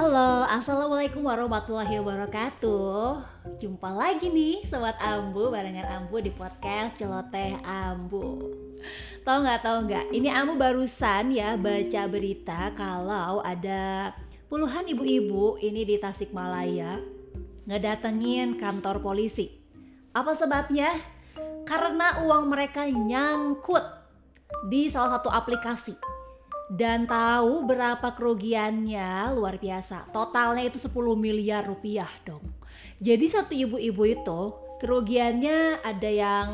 Halo, Assalamualaikum warahmatullahi wabarakatuh Jumpa lagi nih Sobat Ambu barengan Ambu di podcast Celoteh Ambu Tahu nggak, tahu nggak? Ini Ambu barusan ya baca berita kalau ada puluhan ibu-ibu ini di Tasikmalaya ngedatengin kantor polisi Apa sebabnya? Karena uang mereka nyangkut di salah satu aplikasi dan tahu berapa kerugiannya? Luar biasa. Totalnya itu 10 miliar rupiah dong. Jadi satu ibu-ibu itu kerugiannya ada yang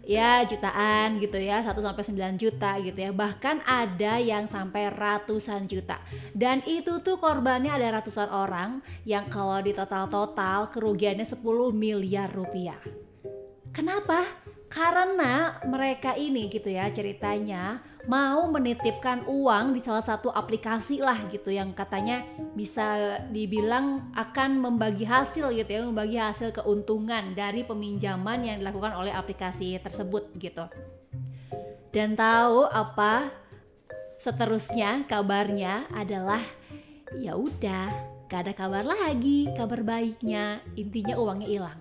ya jutaan gitu ya 1 sampai 9 juta gitu ya. Bahkan ada yang sampai ratusan juta. Dan itu tuh korbannya ada ratusan orang yang kalau di total-total kerugiannya 10 miliar rupiah. Kenapa karena mereka ini gitu ya ceritanya mau menitipkan uang di salah satu aplikasi lah gitu yang katanya bisa dibilang akan membagi hasil gitu ya membagi hasil keuntungan dari peminjaman yang dilakukan oleh aplikasi tersebut gitu. Dan tahu apa seterusnya kabarnya adalah ya udah gak ada kabar lagi kabar baiknya. Intinya uangnya hilang.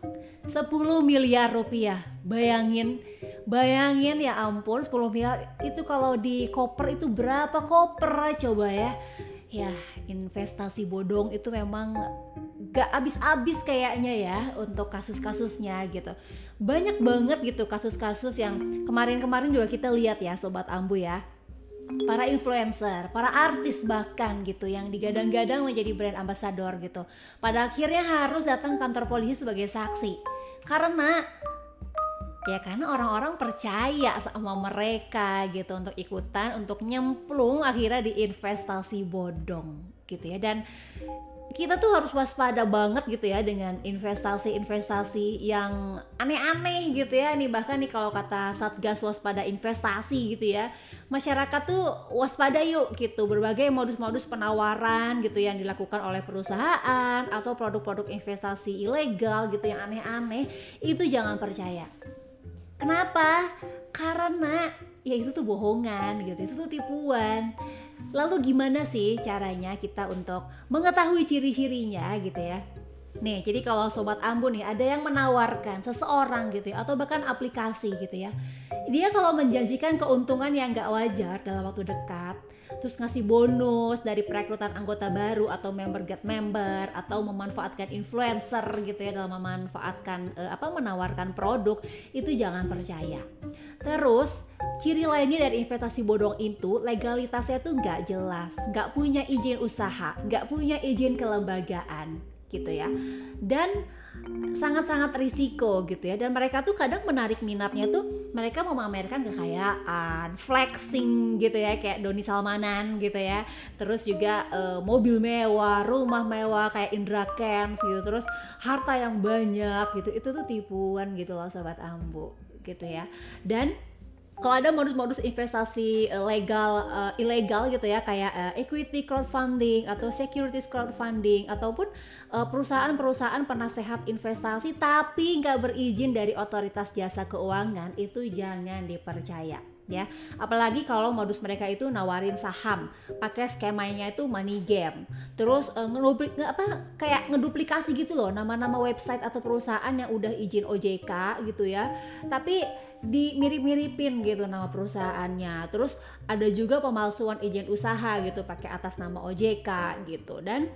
10 miliar rupiah. Bayangin bayangin ya ampun 10 miliar. Itu kalau di koper itu berapa koper? Coba ya. Ya investasi bodong itu memang gak habis-habis kayaknya ya untuk kasus-kasusnya gitu. Banyak banget gitu kasus-kasus yang kemarin-kemarin juga kita lihat ya sobat ambu ya para influencer, para artis bahkan gitu yang digadang-gadang menjadi brand ambassador gitu. Pada akhirnya harus datang kantor polisi sebagai saksi. Karena ya karena orang-orang percaya sama mereka gitu untuk ikutan untuk nyemplung akhirnya di investasi bodong gitu ya dan kita tuh harus waspada banget gitu ya dengan investasi-investasi yang aneh-aneh gitu ya. Nih bahkan nih kalau kata Satgas waspada investasi gitu ya masyarakat tuh waspada yuk gitu. Berbagai modus-modus penawaran gitu yang dilakukan oleh perusahaan atau produk-produk investasi ilegal gitu yang aneh-aneh itu jangan percaya. Kenapa? Karena ya itu tuh bohongan gitu itu tuh tipuan Lalu gimana sih caranya kita untuk mengetahui ciri-cirinya gitu ya? Nih, jadi kalau sobat Ambu nih ada yang menawarkan seseorang gitu ya atau bahkan aplikasi gitu ya. Dia kalau menjanjikan keuntungan yang gak wajar dalam waktu dekat, terus ngasih bonus dari perekrutan anggota baru atau member get member atau memanfaatkan influencer gitu ya dalam memanfaatkan uh, apa menawarkan produk, itu jangan percaya. Terus ciri lainnya dari investasi bodong itu legalitasnya tuh nggak jelas, nggak punya izin usaha, nggak punya izin kelembagaan gitu ya. Dan sangat-sangat risiko gitu ya. Dan mereka tuh kadang menarik minatnya tuh mereka memamerkan kekayaan flexing gitu ya kayak Doni Salmanan gitu ya. Terus juga uh, mobil mewah rumah mewah kayak Indra Kents gitu. Terus harta yang banyak gitu. Itu tuh tipuan gitu loh sobat Ambu gitu ya. Dan kalau ada modus-modus investasi uh, legal uh, ilegal gitu ya kayak uh, equity crowdfunding atau securities crowdfunding ataupun perusahaan-perusahaan penasehat investasi tapi nggak berizin dari otoritas jasa keuangan itu jangan dipercaya ya apalagi kalau modus mereka itu nawarin saham pakai skemanya itu money game. Terus uh, ngeduplik apa kayak ngeduplikasi gitu loh nama-nama website atau perusahaan yang udah izin OJK gitu ya. Tapi di mirip-miripin gitu nama perusahaannya. Terus ada juga pemalsuan izin usaha gitu pakai atas nama OJK gitu. Dan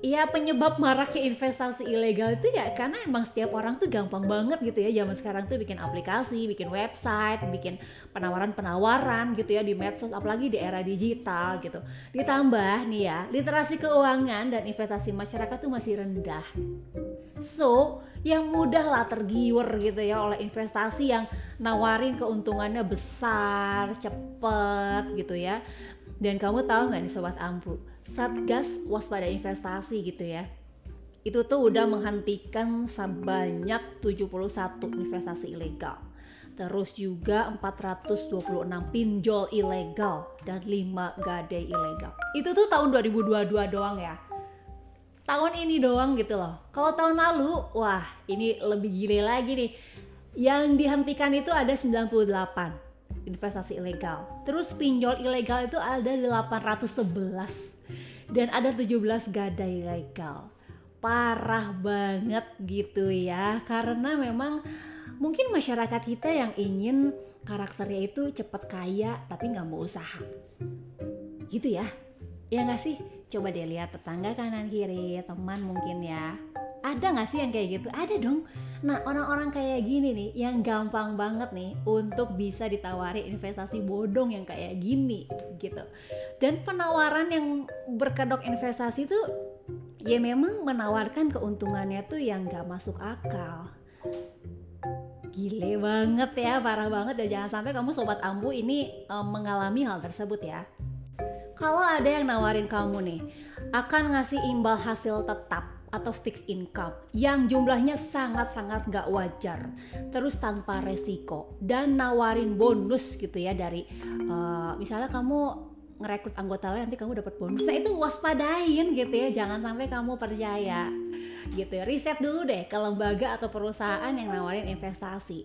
ya penyebab maraknya investasi ilegal itu ya karena emang setiap orang tuh gampang banget gitu ya zaman sekarang tuh bikin aplikasi, bikin website, bikin penawaran-penawaran gitu ya di medsos apalagi di era digital gitu. Ditambah nih ya, literasi keuangan dan investasi masyarakat tuh masih rendah. So, yang mudah lah tergiur gitu ya oleh investasi yang nawarin keuntungannya besar, cepet gitu ya. Dan kamu tahu nggak nih sobat ampu, Satgas waspada investasi gitu ya. Itu tuh udah menghentikan sebanyak 71 investasi ilegal. Terus juga 426 pinjol ilegal dan 5 gade ilegal. Itu tuh tahun 2022 doang ya. Tahun ini doang gitu loh. Kalau tahun lalu, wah ini lebih gile lagi nih. Yang dihentikan itu ada 98 investasi ilegal. Terus pinjol ilegal itu ada 811 dan ada 17 gadai legal parah banget gitu ya. Karena memang mungkin masyarakat kita yang ingin karakternya itu cepat kaya tapi nggak mau usaha. Gitu ya. Ya nggak sih? Coba deh lihat tetangga kanan kiri teman mungkin ya ada nggak sih yang kayak gitu? Ada dong. Nah orang-orang kayak gini nih yang gampang banget nih untuk bisa ditawari investasi bodong yang kayak gini gitu. Dan penawaran yang berkedok investasi tuh ya memang menawarkan keuntungannya tuh yang gak masuk akal. Gile banget ya parah banget. Dan jangan sampai kamu sobat ambu ini um, mengalami hal tersebut ya. Kalau ada yang nawarin kamu nih akan ngasih imbal hasil tetap atau fixed income yang jumlahnya sangat-sangat gak wajar terus tanpa resiko dan nawarin bonus gitu ya dari uh, misalnya kamu ngerekrut anggota lain nanti kamu dapat bonus. Nah itu waspadain gitu ya, jangan sampai kamu percaya gitu ya. Riset dulu deh ke lembaga atau perusahaan yang nawarin investasi.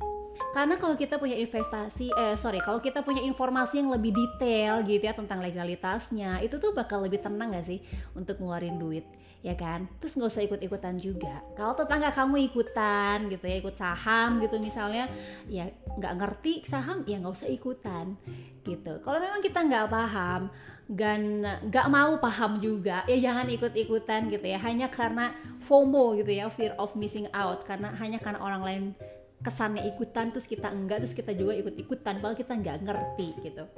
Karena kalau kita punya investasi, eh sorry, kalau kita punya informasi yang lebih detail gitu ya tentang legalitasnya, itu tuh bakal lebih tenang gak sih untuk ngeluarin duit, ya kan? Terus nggak usah ikut-ikutan juga. Kalau tetangga kamu ikutan gitu ya, ikut saham gitu misalnya, ya nggak ngerti saham, ya nggak usah ikutan gitu. Kalau memang kita nggak paham dan nggak mau paham juga, ya jangan ikut-ikutan gitu ya. Hanya karena FOMO gitu ya, fear of missing out, karena hanya karena orang lain kesannya ikutan terus kita enggak terus kita juga ikut-ikutan padahal kita nggak ngerti gitu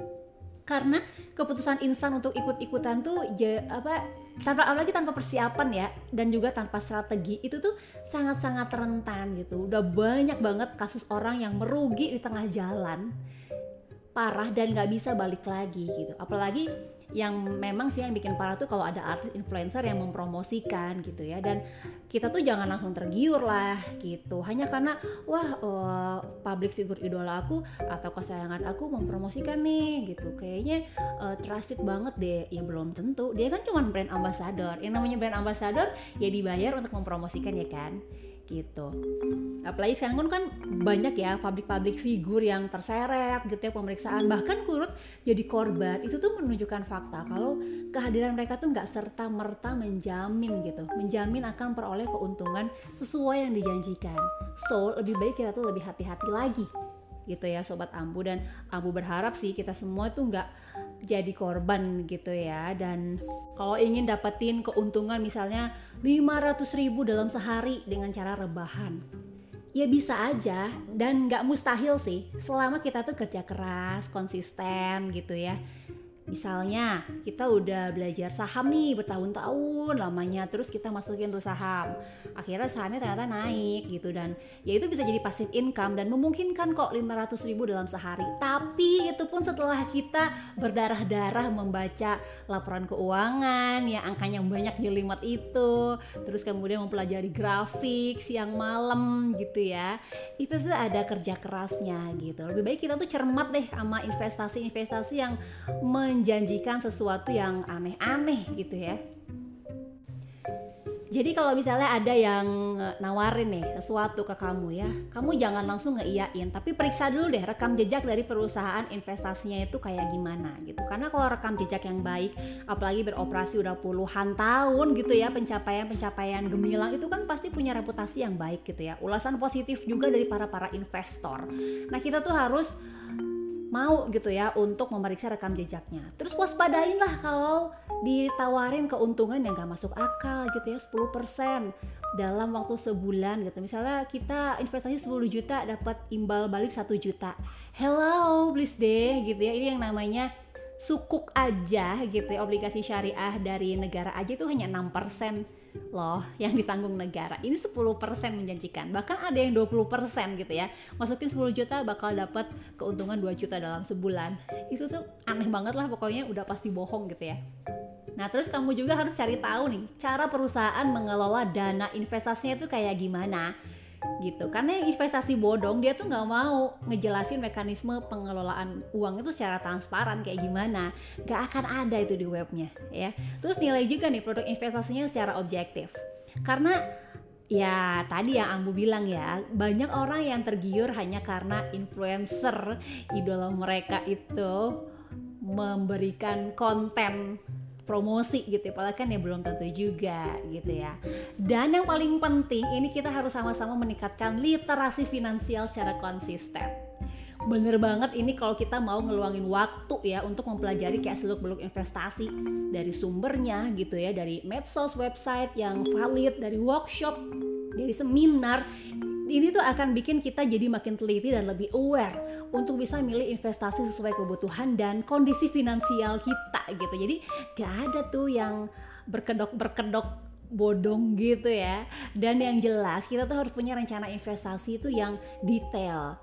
karena keputusan instan untuk ikut-ikutan tuh je, apa tanpa apalagi tanpa persiapan ya dan juga tanpa strategi itu tuh sangat-sangat rentan gitu. Udah banyak banget kasus orang yang merugi di tengah jalan parah dan nggak bisa balik lagi gitu. Apalagi yang memang sih yang bikin parah tuh kalau ada artis influencer yang mempromosikan gitu ya. Dan kita tuh jangan langsung tergiur lah gitu. Hanya karena wah uh, public figure idola aku atau kesayangan aku mempromosikan nih gitu. Kayaknya uh, trusted banget deh. Ya belum tentu. Dia kan cuma brand ambassador. Yang namanya brand ambassador ya dibayar untuk mempromosikan ya kan gitu. Apalagi sekarang kan, kan banyak ya publik-publik figur yang terseret gitu ya pemeriksaan. Bahkan kurut jadi korban. Itu tuh menunjukkan fakta kalau kehadiran mereka tuh nggak serta merta menjamin gitu. Menjamin akan peroleh keuntungan sesuai yang dijanjikan. So lebih baik kita tuh lebih hati-hati lagi gitu ya sobat Ambu. Dan Ambu berharap sih kita semua tuh nggak jadi korban gitu ya. Dan kalau ingin dapetin keuntungan misalnya 500 ribu dalam sehari dengan cara rebahan ya bisa aja. Dan nggak mustahil sih selama kita tuh kerja keras konsisten gitu ya Misalnya kita udah belajar saham nih bertahun-tahun lamanya terus kita masukin tuh saham. Akhirnya sahamnya ternyata naik gitu dan ya itu bisa jadi passive income dan memungkinkan kok 500 ribu dalam sehari. Tapi itu pun setelah kita berdarah-darah membaca laporan keuangan yang angkanya banyak jelimet itu. Terus kemudian mempelajari grafik siang malam gitu ya. Itu tuh ada kerja kerasnya gitu. Lebih baik kita tuh cermat deh sama investasi-investasi yang men menjanjikan sesuatu yang aneh-aneh gitu ya. Jadi kalau misalnya ada yang nawarin nih sesuatu ke kamu ya, kamu jangan langsung ngeiyain, tapi periksa dulu deh rekam jejak dari perusahaan investasinya itu kayak gimana gitu. Karena kalau rekam jejak yang baik, apalagi beroperasi udah puluhan tahun gitu ya, pencapaian-pencapaian gemilang itu kan pasti punya reputasi yang baik gitu ya. Ulasan positif juga dari para para investor. Nah kita tuh harus mau gitu ya untuk memeriksa rekam jejaknya. Terus waspadain lah kalau ditawarin keuntungan yang gak masuk akal gitu ya 10% dalam waktu sebulan gitu. Misalnya kita investasi 10 juta dapat imbal balik 1 juta. Hello, please deh gitu ya. Ini yang namanya sukuk aja gitu ya obligasi syariah dari negara aja itu hanya 6% loh yang ditanggung negara. Ini 10% menjanjikan. Bahkan ada yang 20% gitu ya. Masukin 10 juta bakal dapat keuntungan 2 juta dalam sebulan. Itu tuh aneh banget lah pokoknya udah pasti bohong gitu ya. Nah, terus kamu juga harus cari tahu nih cara perusahaan mengelola dana investasinya itu kayak gimana gitu. Karena investasi bodong dia tuh nggak mau ngejelasin mekanisme pengelolaan uang itu secara transparan kayak gimana. Nggak akan ada itu di webnya ya. Terus nilai juga nih produk investasinya secara objektif. Karena ya tadi yang Ambu bilang ya banyak orang yang tergiur hanya karena influencer idola mereka itu memberikan konten promosi gitu ya padahal kan ya belum tentu juga gitu ya. Dan yang paling penting ini kita harus sama-sama meningkatkan literasi finansial secara konsisten. Bener banget ini kalau kita mau ngeluangin waktu ya untuk mempelajari kayak seluk beluk investasi dari sumbernya gitu ya dari medsos website yang valid dari workshop dari seminar ini tuh akan bikin kita jadi makin teliti dan lebih aware untuk bisa milih investasi sesuai kebutuhan dan kondisi finansial kita gitu jadi gak ada tuh yang berkedok berkedok bodong gitu ya dan yang jelas kita tuh harus punya rencana investasi itu yang detail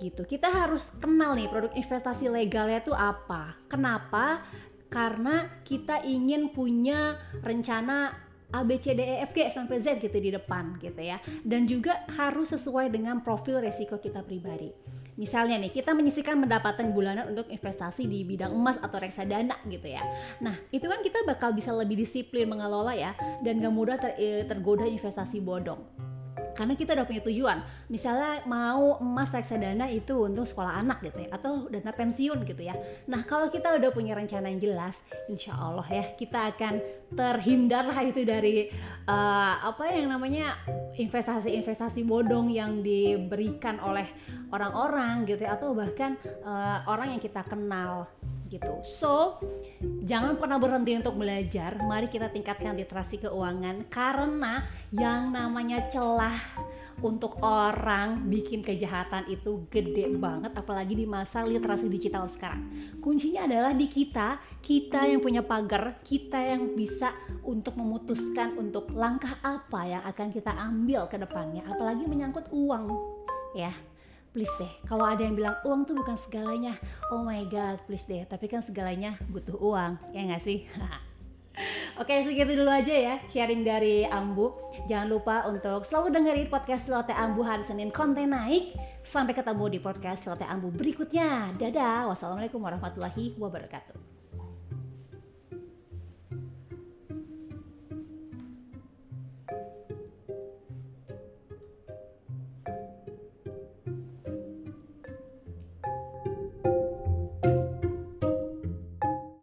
gitu. Kita harus kenal nih produk investasi legalnya itu apa. Kenapa? Karena kita ingin punya rencana A B C D E F G sampai Z gitu di depan gitu ya. Dan juga harus sesuai dengan profil resiko kita pribadi. Misalnya nih, kita menyisikan pendapatan bulanan untuk investasi di bidang emas atau reksadana gitu ya. Nah, itu kan kita bakal bisa lebih disiplin mengelola ya dan gak mudah ter eh, tergoda investasi bodong karena kita udah punya tujuan. Misalnya mau emas reksadana itu untuk sekolah anak gitu ya atau dana pensiun gitu ya. Nah kalau kita udah punya rencana yang jelas insya Allah ya kita akan terhindar lah itu dari uh, apa yang namanya investasi-investasi bodong yang diberikan oleh orang-orang gitu ya atau bahkan uh, orang yang kita kenal gitu. So, jangan pernah berhenti untuk belajar. Mari kita tingkatkan literasi keuangan karena yang namanya celah untuk orang bikin kejahatan itu gede banget apalagi di masa literasi digital sekarang. Kuncinya adalah di kita, kita yang punya pagar, kita yang bisa untuk memutuskan untuk langkah apa yang akan kita ambil ke depannya apalagi menyangkut uang ya please deh kalau ada yang bilang uang tuh bukan segalanya oh my god please deh tapi kan segalanya butuh uang ya nggak sih? Oke segitu dulu aja ya sharing dari Ambu. Jangan lupa untuk selalu dengerin podcast Celote Ambu hari Senin. Konten naik Sampai ketemu di podcast Celote Ambu berikutnya. Dadah Wassalamualaikum warahmatullahi wabarakatuh